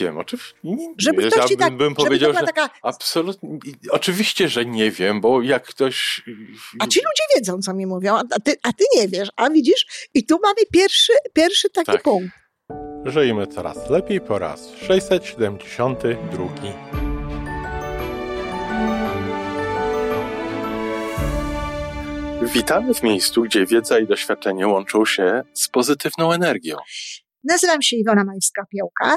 Nie wiem, oczywiście. Żeby ktoś ja ci tak, bym żeby to powiedział, była że taka, absolutnie. Oczywiście, że nie wiem, bo jak ktoś. a ci ludzie wiedzą, co mi mówią, a ty, a ty nie wiesz, a widzisz? I tu mamy pierwszy, pierwszy taki Tak. punkt. Żyjmy coraz lepiej po raz 672. Witamy w miejscu, gdzie wiedza i doświadczenie łączą się z pozytywną energią. Nazywam się Iwona Majwska-Piołka,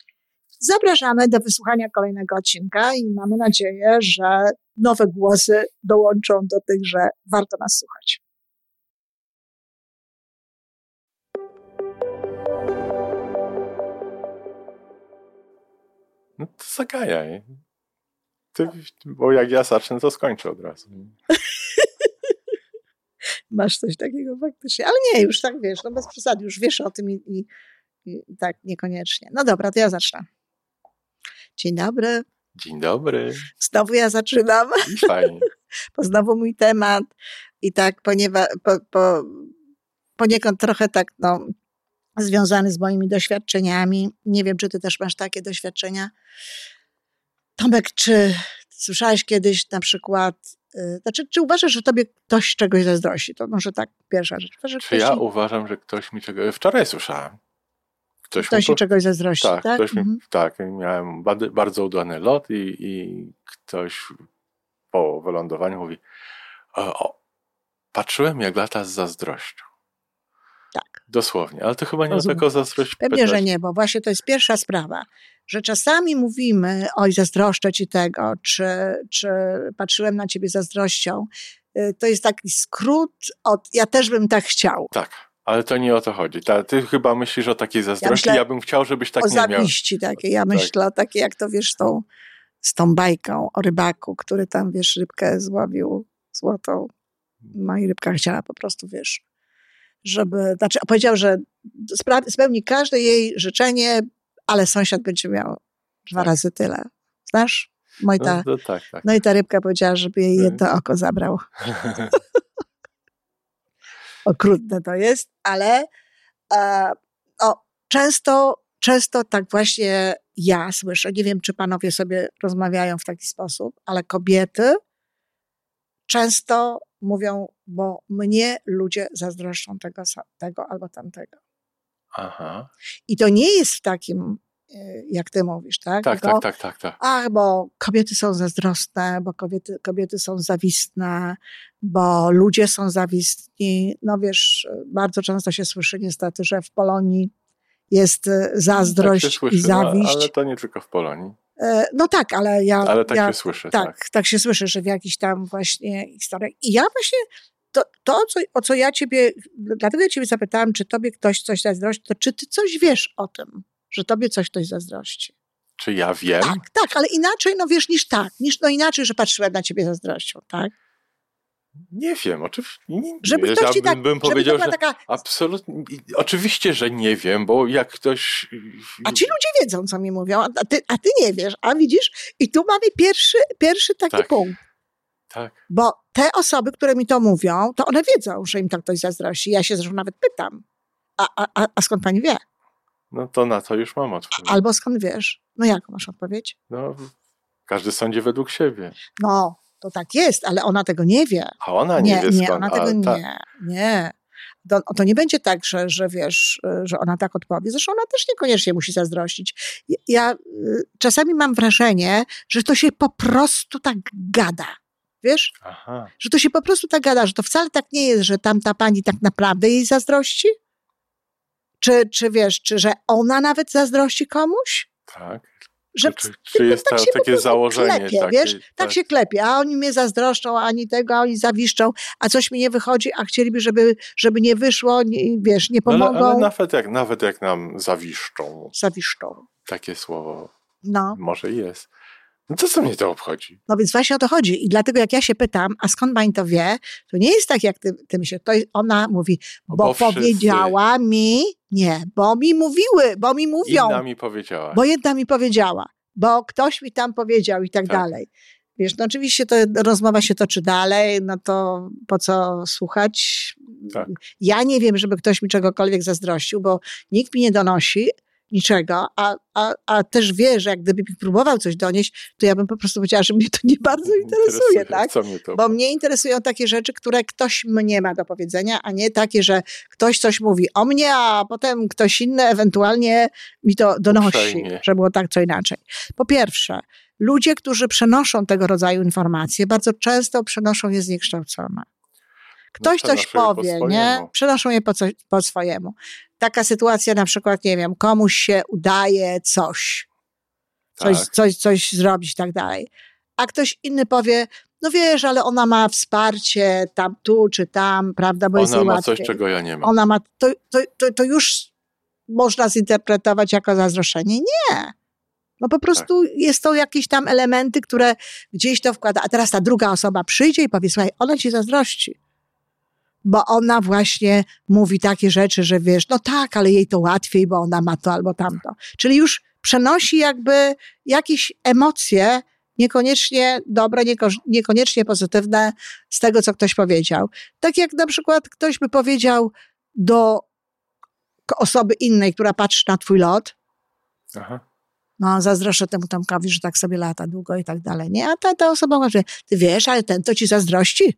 Zapraszamy do wysłuchania kolejnego odcinka i mamy nadzieję, że nowe głosy dołączą do tych, że warto nas słuchać. No to zagajaj. Ty, bo jak ja zacznę, to skończę od razu. Masz coś takiego faktycznie, ale nie, już tak wiesz, no bez przesady, już wiesz o tym i, i, i tak niekoniecznie. No dobra, to ja zacznę. Dzień dobry, Dzień dobry. znowu ja zaczynam. Fajnie. bo znowu mój temat i tak ponieważ, po, po, poniekąd trochę tak no, związany z moimi doświadczeniami. Nie wiem, czy ty też masz takie doświadczenia. Tomek, czy słyszałeś kiedyś na przykład, y, znaczy, czy uważasz, że tobie ktoś czegoś zazdrości? To może tak pierwsza rzecz. Czy ja uważam, że ktoś mi czego... Wczoraj słyszałem. Ktoś, ktoś mi ci czegoś zazdrości, Tak, tak? ktoś mi, Mhm. tak, miałem bardzo udany lot i, i ktoś po wylądowaniu mówi o, o, patrzyłem jak lata z zazdrością. Tak. Dosłownie, ale to chyba nie Rozumiem. o taką zazdrość Pewnie, pytasz. że nie, bo właśnie to jest pierwsza sprawa, że czasami mówimy, oj, zazdroszczę ci tego, czy, czy patrzyłem na ciebie zazdrością. Y, To jest taki skrót od ja też bym tak chciał. Tak, ale to nie o to chodzi. Ta, ty chyba myślisz o takiej zazdrości, ja, myślę bym chciał, żebyś tak o nie miał. zawiści takiej. Ja myślę o takie, jak to wiesz, tą, z tą bajką o rybaku, który tam, wiesz, rybkę złowił złotą. No i rybka chciała po prostu, wiesz, żeby, znaczy powiedział, że spełni każde jej życzenie, ale sąsiad będzie miał dwa Tak. razy tyle. Znasz? Mojta, No, to, tak, tak. no i ta rybka powiedziała, żeby jej jedno oko zabrał. Okrutne to jest, ale e, często, często tak właśnie ja słyszę, nie wiem, czy panowie sobie rozmawiają w taki sposób, ale kobiety często mówią, bo mnie ludzie zazdroszczą tego, tego albo tamtego. Aha. I to nie jest w takim, jak ty mówisz, tak? Tak, Tylko, tak, tak, tak, tak. Ach, bo kobiety są zazdrosne, bo kobiety, kobiety są zawistne, bo ludzie są zawistni. No wiesz, bardzo często się słyszy niestety, że w Polonii jest e, zazdrość tak słyszy, i zawiść. No, ale to nie tylko w Polonii. E, No tak, ale ja. Ale tak ja, się słyszy, tak, tak. tak się słyszy, że w jakichś tam właśnie historiach. I ja właśnie to, to co, o co ja ciebie, dlatego ja ciebie zapytałam, czy tobie ktoś coś zazdrości, to czy ty coś wiesz o tym, że tobie coś ktoś zazdrości? Czy ja wiem? Tak, tak, ale inaczej, no wiesz, niż tak, niż no inaczej, że patrzyłem na ciebie zazdrością, tak? Nie wiem, oczywiście. Nie, Żeby ktoś ja tak, bym, powiedział, że taka, absolutnie. Oczywiście, że nie wiem, bo jak ktoś. a ci ludzie wiedzą, co mi mówią, a ty, a ty nie wiesz, a widzisz? I tu mamy pierwszy, pierwszy taki Tak. punkt. Tak. Bo te osoby, które mi to mówią, to one wiedzą, że im to ktoś zazdrości. Ja się zresztą nawet pytam, a, a, a skąd pani wie? No to na to już mam odpowiedź. Albo skąd wiesz? No jaką masz odpowiedź? No, każdy sądzi według siebie. No, to tak jest, ale ona tego nie wie. A ona nie, nie, wie nie, skąd. ona a tego ta- nie, nie. To, to nie będzie tak, że, że wiesz, y, że ona tak odpowie. Zresztą ona też niekoniecznie musi zazdrościć. Ja- Ja y, czasami mam wrażenie, że to się po prostu tak gada. Wiesz? Aha. Że to się po prostu tak gada, że to wcale tak nie jest, że tamta pani tak naprawdę jej zazdrości? Czy, czy wiesz, czy że ona nawet zazdrości komuś? Tak. Że Czy, czy jest tak ta, takie założenie? klepie, takie, wiesz? Tak się klepie, a oni mnie zazdroszczą, a ani tego, a oni zawiszczą, a coś mi nie wychodzi, a chcieliby, żeby, żeby nie wyszło, nie, wiesz, nie No, ale, pomogą, ale nawet, jak, nawet jak nam zawiszczą, zawiszczą. takie słowo No, może jest. No to co mnie to obchodzi? No więc właśnie o to chodzi. I dlatego jak ja się pytam, a skąd pani to wie, to nie jest tak, jak ty, ty myślisz. To ona mówi, bo, Bo wszyscy- powiedziała mi, nie, bo mi mówiły, bo mi mówią, Inna mi powiedziała. bo jedna mi powiedziała, bo ktoś mi tam powiedział i tak, Tak. dalej. Wiesz, no oczywiście to rozmowa się toczy dalej, no to po co słuchać? Tak. Ja nie wiem, żeby ktoś mi czegokolwiek zazdrościł, bo nikt mi nie donosi niczego, a, a, a też wie, że jak gdyby próbował coś donieść, to ja bym po prostu powiedziała, że mnie to nie bardzo interesuje, tak? Co mnie to Bo mnie interesują takie rzeczy, które ktoś mnie ma do powiedzenia, a nie takie, że ktoś coś mówi o mnie, a potem ktoś inny ewentualnie mi to donosi, Uprzejmie. że było tak, co inaczej. Po pierwsze, ludzie, którzy przenoszą tego rodzaju informacje, bardzo często przenoszą je zniekształcone. Ktoś coś przenoszą je po powie, nie? Przenoszą je po, co, po swojemu. Taka sytuacja na przykład, nie wiem, komuś się udaje coś, coś, Tak. coś, coś zrobić i tak dalej. A ktoś inny powie, no wiesz, ale ona ma wsparcie tam, tu czy tam, prawda, bo jest Ona jej ma coś, czego ja nie mam. Ona ma, to, to, to, to już można zinterpretować jako zazdroszczenie. Nie. No po prostu Tak. jest to jakieś tam elementy, które gdzieś to wkłada. A teraz ta druga osoba przyjdzie i powie, słuchaj, ona ci zazdrości. Bo ona właśnie mówi takie rzeczy, że wiesz, no tak, ale jej to łatwiej, bo ona ma to albo tamto. Czyli już przenosi jakby jakieś emocje, niekoniecznie dobre, nieko- niekoniecznie pozytywne z tego, co ktoś powiedział. Tak jak na przykład ktoś by powiedział do osoby innej, która patrzy na twój lot, Aha. no zazdroszczę temu Tomkowi, że tak sobie lata długo i tak dalej. Nie, a ta, ta osoba mówi, ty wiesz, ale ten to ci zazdrości,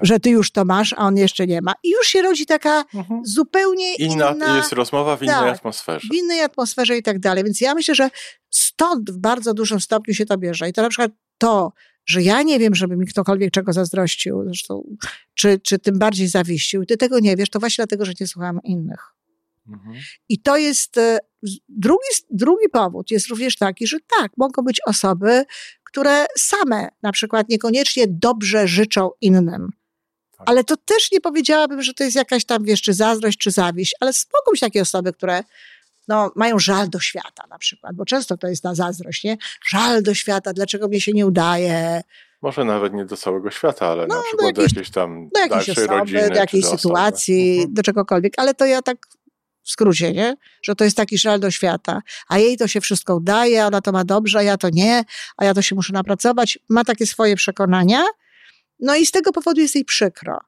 że ty już to masz, a on jeszcze nie ma. I już się rodzi taka zupełnie Inna, inna, jest rozmowa w innej tak. atmosferze. w innej atmosferze i tak dalej. Więc ja myślę, że stąd w bardzo dużym stopniu się to bierze. I to na przykład to, że ja nie wiem, żeby mi ktokolwiek czego zazdrościł, zresztą, czy, czy tym bardziej zawiścił, ty tego nie wiesz, to właśnie dlatego, że nie słucham innych. Mhm. I to jest e, drugi, drugi powód, jest również taki, że tak, mogą być osoby, które same na przykład niekoniecznie dobrze życzą innym. Tak. Ale to też nie powiedziałabym, że to jest jakaś tam, wiesz, czy zazdrość, czy zawiść, ale mogą być takie osoby, które no, mają żal do świata na przykład, bo często to jest ta zazdrość, nie? Żal do świata, dlaczego mi się nie udaje, Może nawet nie do całego świata, ale No, na do przykład do jakiejś- jakiejś tam do jakiejś osoby, rodziny. do jakiejś do sytuacji. Mhm. do czegokolwiek, ale to ja tak w skrócie, nie? Że to jest taki żal do świata, a jej to się wszystko udaje, ona to ma dobrze, a ja to nie, a ja to się muszę napracować. Ma takie swoje przekonania, no i z tego powodu jest jej przykro.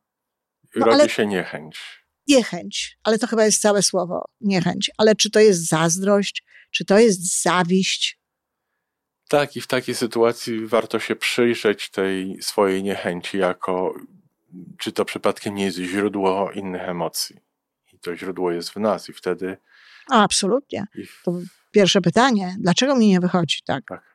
No, Rodzi ale- się niechęć. Niechęć, ale to chyba jest całe słowo, niechęć. Ale czy to jest zazdrość, czy to jest zawiść? Tak, i w takiej sytuacji warto się przyjrzeć tej swojej niechęci jako, czy to przypadkiem nie jest źródło innych emocji. I to źródło jest w nas i wtedy... A, absolutnie. I To pierwsze pytanie, dlaczego mi nie wychodzi tak? Tak.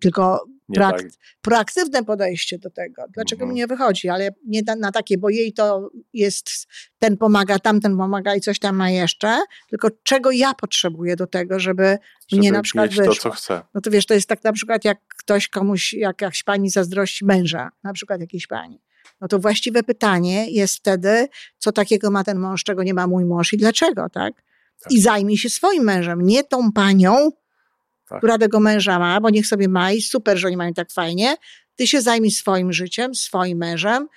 Tylko Prak- tak, proaktywne podejście do tego. Dlaczego Mhm. mi nie wychodzi? Ale nie na, na takie, bo jej to jest, ten pomaga, tamten pomaga i coś tam ma jeszcze, tylko czego ja potrzebuję do tego, żeby, żeby mnie na przykład mieć to, wyszło. co chce. no to wiesz, to jest tak na przykład jak ktoś komuś, jak jakaś pani zazdrości męża, na przykład jakiejś pani. No to właściwe pytanie jest wtedy, co takiego ma ten mąż, czego nie ma mój mąż i dlaczego, tak? Tak. I zajmij się swoim mężem, nie tą panią, Tak. która tego męża ma, bo niech sobie ma i super, że oni mają tak fajnie. Ty się zajmij swoim życiem, swoim mężem,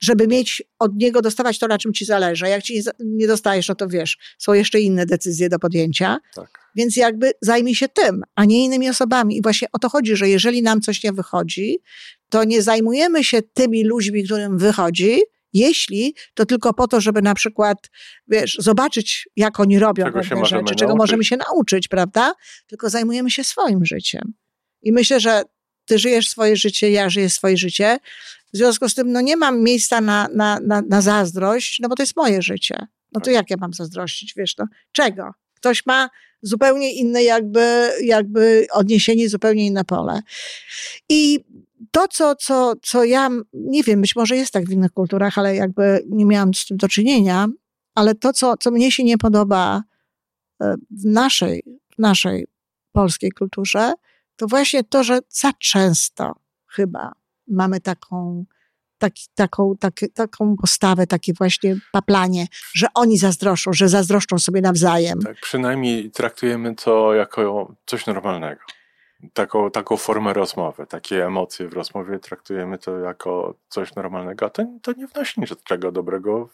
żeby mieć od niego dostawać to, na czym ci zależy. Jak ci nie dostajesz, no to wiesz, są jeszcze inne decyzje do podjęcia. Tak. Więc jakby zajmij się tym, a nie innymi osobami. I właśnie o to chodzi, że jeżeli nam coś nie wychodzi, to nie zajmujemy się tymi ludźmi, którym wychodzi, jeśli to tylko po to, żeby na przykład, wiesz, zobaczyć, jak oni robią Czego pewne rzeczy, czego nauczyć. możemy się nauczyć, prawda? Tylko zajmujemy się swoim życiem. I myślę, że ty żyjesz swoje życie, ja żyję swoje życie. W związku z tym, no nie mam miejsca na, na, na, na zazdrość, no bo to jest moje życie. No to Tak. jak ja mam zazdrościć, wiesz, no? Czego? Ktoś ma zupełnie inne jakby, jakby odniesienie, zupełnie inne pole. I to, co, co, co ja, nie wiem, być może jest tak w innych kulturach, ale jakby nie miałam z tym do czynienia, ale to, co, co mnie się nie podoba e, w naszej, w naszej polskiej kulturze, to właśnie to, że za często chyba mamy taką, taki, taką, taki, taką postawę, takie właśnie paplanie, że oni zazdroszczą, że zazdroszczą sobie nawzajem. tak. Przynajmniej traktujemy to jako coś normalnego. Taką, taką formę rozmowy, takie emocje w rozmowie traktujemy to jako coś normalnego, a to, to nie wnosi niczego dobrego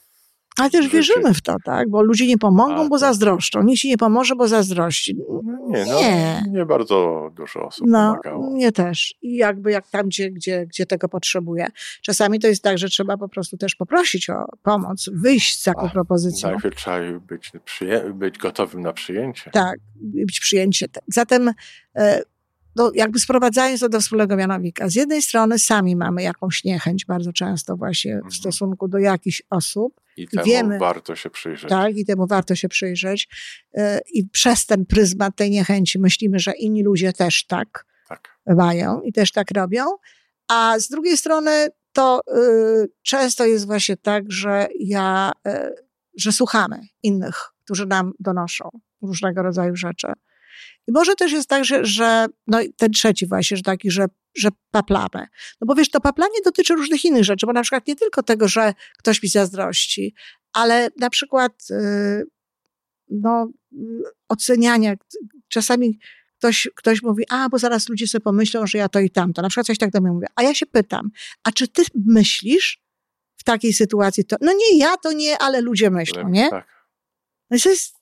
ale też wierzymy w to, tak? Bo ludzie nie pomogą, A, bo zazdroszczą. Nikt ci nie pomoże, bo zazdrości. No nie, no, nie. nie bardzo dużo osób no, pomagało. Nie też. I jakby jak tam, gdzie, gdzie, gdzie tego potrzebuje. Czasami to jest tak, że trzeba po prostu też poprosić o pomoc, wyjść z taką propozycją. Najpierw trzeba być, być gotowym na przyjęcie. Tak, być przyjęcie. Zatem e, no, jakby sprowadzając to do wspólnego mianownika. Z jednej strony sami mamy jakąś niechęć bardzo często właśnie w mhm. stosunku do jakichś osób. I temu wiemy, warto się przyjrzeć. Tak, i temu warto się przyjrzeć. E, I przez ten pryzmat tej niechęci myślimy, że inni ludzie też tak, tak. mają i też tak robią. A z drugiej strony to y, często jest właśnie tak, że ja, y, że słuchamy innych, którzy nam donoszą różnego rodzaju rzeczy. I może też jest tak, że, że no ten trzeci właśnie, że taki, że, że paplamy. No bo wiesz, to paplanie dotyczy różnych innych rzeczy, bo na przykład nie tylko tego, że ktoś mi zazdrości, ale na przykład yy, no, oceniania. Czasami ktoś, ktoś mówi, a bo zaraz ludzie sobie pomyślą, że ja to i tamto. Na przykład coś tak do mnie mówię. A ja się pytam, a czy ty myślisz w takiej sytuacji to? No nie, ja to nie, ale ludzie myślą, nie? Tak. No to jest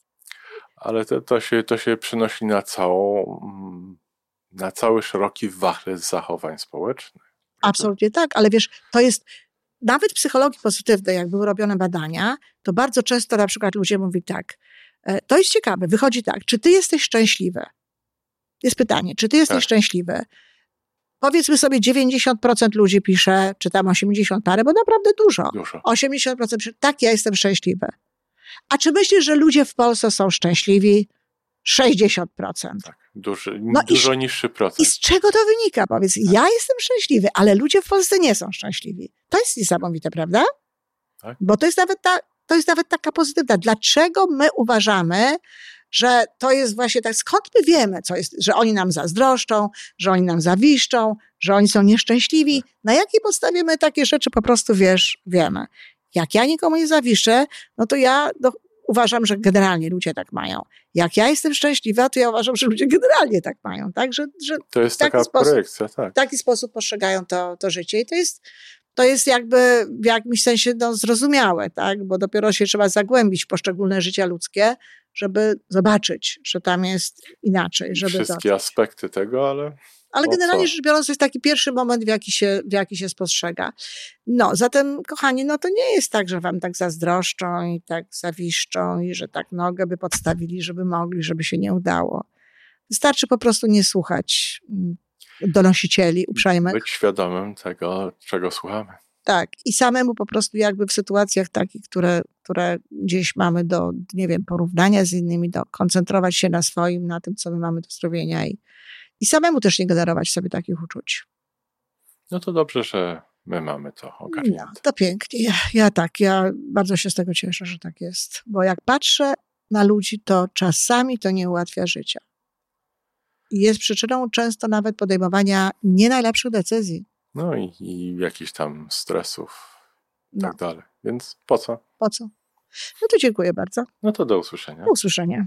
ale to, to, się, to się przynosi na całą, mm, na cały szeroki wachlarz zachowań społecznych. Absolutnie tak, ale wiesz, to jest nawet w psychologii pozytywnej, jak były robione badania, to bardzo często na przykład ludzie mówią tak, e, to jest ciekawe, wychodzi tak, czy ty jesteś szczęśliwy? Jest pytanie, czy ty jesteś tak. szczęśliwy? Powiedzmy sobie 90% ludzi pisze, czy tam 80 parę, bo naprawdę dużo. dużo. 80% pisze, tak, ja jestem szczęśliwy. A czy myślisz, że ludzie w Polsce są szczęśliwi? 60%. Tak, duży, no dużo i, niższy procent. I z czego to wynika? Powiedz, tak. ja jestem szczęśliwy, ale ludzie w Polsce nie są szczęśliwi. To jest niesamowite, prawda? Tak. Bo to jest nawet ta, to jest nawet taka pozytywna. Dlaczego my uważamy, że to jest właśnie tak, skąd my wiemy, co jest, że oni nam zazdroszczą, że oni nam zawiszczą, że oni są nieszczęśliwi? Tak. Na jakiej podstawie my takie rzeczy po prostu, wiesz, wiemy? Jak ja nikomu nie zawiszę, no to ja do, uważam, że generalnie ludzie tak mają. Jak ja jestem szczęśliwa, to ja uważam, że ludzie generalnie tak mają. Tak? Że, że to jest taka sposób, projekcja, tak. W taki sposób postrzegają to, to życie. I to jest, to jest jakby w jakimś sensie no, zrozumiałe, tak? bo dopiero się trzeba zagłębić w poszczególne życia ludzkie, żeby zobaczyć, że tam jest inaczej. Żeby Wszystkie to... aspekty tego, ale ale generalnie rzecz biorąc, to jest taki pierwszy moment, w jaki, się, w jaki się spostrzega. No, zatem, kochani, no to nie jest tak, że wam tak zazdroszczą i tak zawiszczą i że tak nogę by podstawili, żeby mogli, żeby się nie udało. Wystarczy po prostu nie słuchać mm, donosicieli uprzejmych. Być świadomym tego, czego słuchamy. Tak, i samemu po prostu jakby w sytuacjach takich, które, które gdzieś mamy do, nie wiem, porównania z innymi, do koncentrować się na swoim, na tym, co my mamy do zrobienia i, i samemu też nie generować sobie takich uczuć. No to dobrze, że my mamy to ogarnięte. No, to pięknie. Ja, ja tak, ja bardzo się z tego cieszę, że tak jest. Bo jak patrzę na ludzi, to czasami to nie ułatwia życia. I jest przyczyną często nawet podejmowania nie najlepszych decyzji. No i, i jakichś tam stresów i tak no. dalej. Więc po co? Po co? No to dziękuję bardzo. No to do usłyszenia. Do usłyszenia.